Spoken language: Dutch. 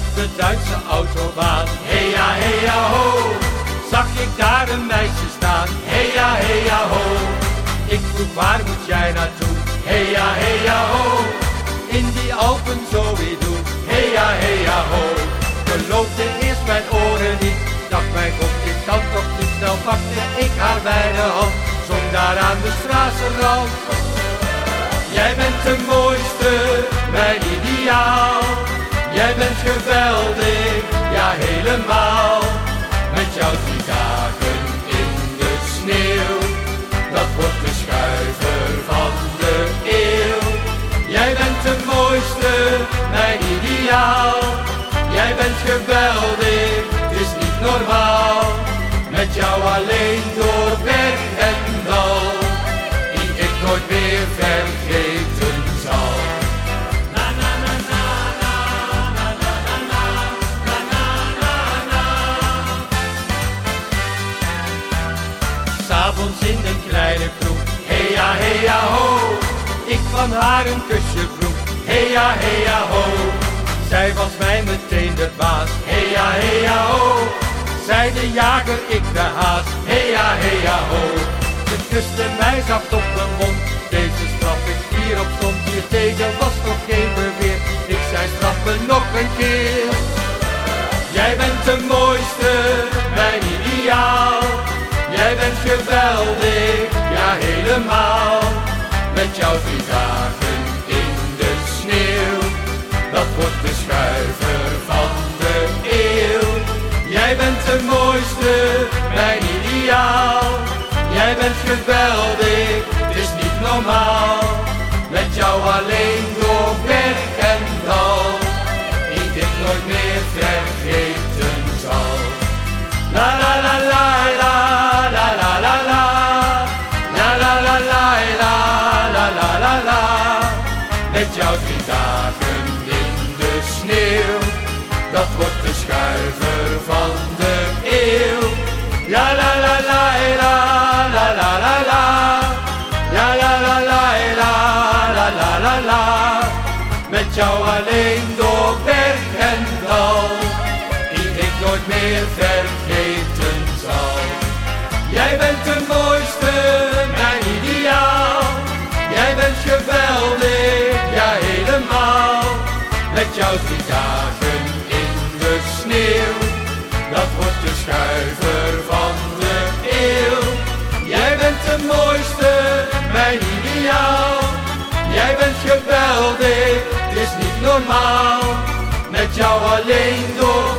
de Duitse autobaan. Hey ja, hey ja, ho, zag ik daar een meisje staan. Hey ja, hey ja, ho, ik vroeg waar moet jij naartoe? Hey ja, hey ja, ho, in die Alpen zo weer doen. Hey ja, hey ja, ho, geloofde eerst mijn oren niet. Dacht mijn god, dit kan toch niet snel, pakte ik haar bij de hand. Zong daar aan de straatsenrand. Jij bent de mooiste, mijn ideaal. Jij bent geweldig, ja helemaal. Met jouw drie dagen in de sneeuw. Dat wordt de schuiver van de eeuw. Jij bent de mooiste, mijn ideaal. Jij bent geweldig, het is niet normaal. Met jou alleen door berg en dal. Die ik nooit meer vergeten een kleine kroeg, hey ja, ja, ho. Ik van haar een kusje vroeg, hey ja, ja, ho. Zij was mij meteen de baas, hey ja, ja, ho. Zij de jager, ik de haas, hey ja, ja, ho. Ze kuste mij zacht op de mond, deze straf ik hier op stond. Hier tegen was nog geen beweer, ik zei straf me nog een keer. Jij bent de mooiste, geweldig, ja helemaal. Dat wordt de schuiver van de eeuw. La la la la la la la la la. La la la la la la la la la. Met jou alleen door berg en dal. Die ik nooit meer vergeten zal. Jij bent de mooiste, mijn ideaal. Jij bent geweldig, ja helemaal. Met drie dagen schuiver van de eeuw. Jij bent de mooiste, mijn ideaal. Jij bent geweldig, het is niet normaal. Met jou alleen door